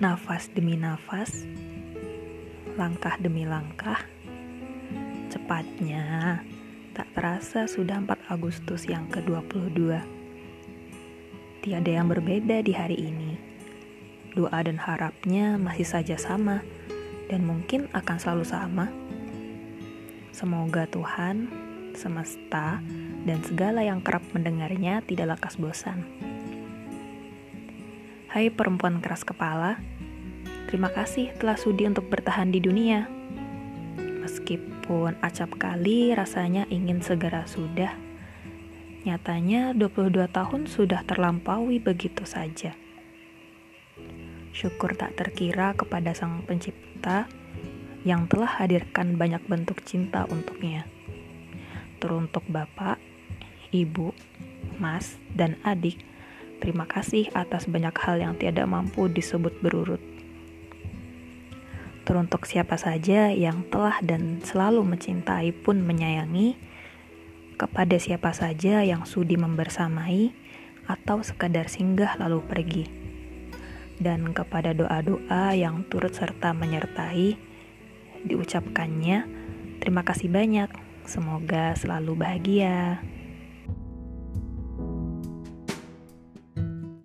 nafas demi nafas, langkah demi langkah, cepatnya tak terasa sudah 4 Agustus yang ke-22. Tiada yang berbeda di hari ini. Doa dan harapnya masih saja sama dan mungkin akan selalu sama. Semoga Tuhan, semesta, dan segala yang kerap mendengarnya tidak lekas bosan. Hai perempuan keras kepala, terima kasih telah sudi untuk bertahan di dunia. Meskipun acap kali rasanya ingin segera sudah, nyatanya 22 tahun sudah terlampaui begitu saja. Syukur tak terkira kepada Sang Pencipta yang telah hadirkan banyak bentuk cinta untuknya. Teruntuk Bapak, Ibu, Mas, dan adik Terima kasih atas banyak hal yang tiada mampu disebut berurut. Teruntuk siapa saja yang telah dan selalu mencintai pun menyayangi, kepada siapa saja yang sudi membersamai atau sekadar singgah lalu pergi, dan kepada doa-doa yang turut serta menyertai, diucapkannya terima kasih banyak. Semoga selalu bahagia.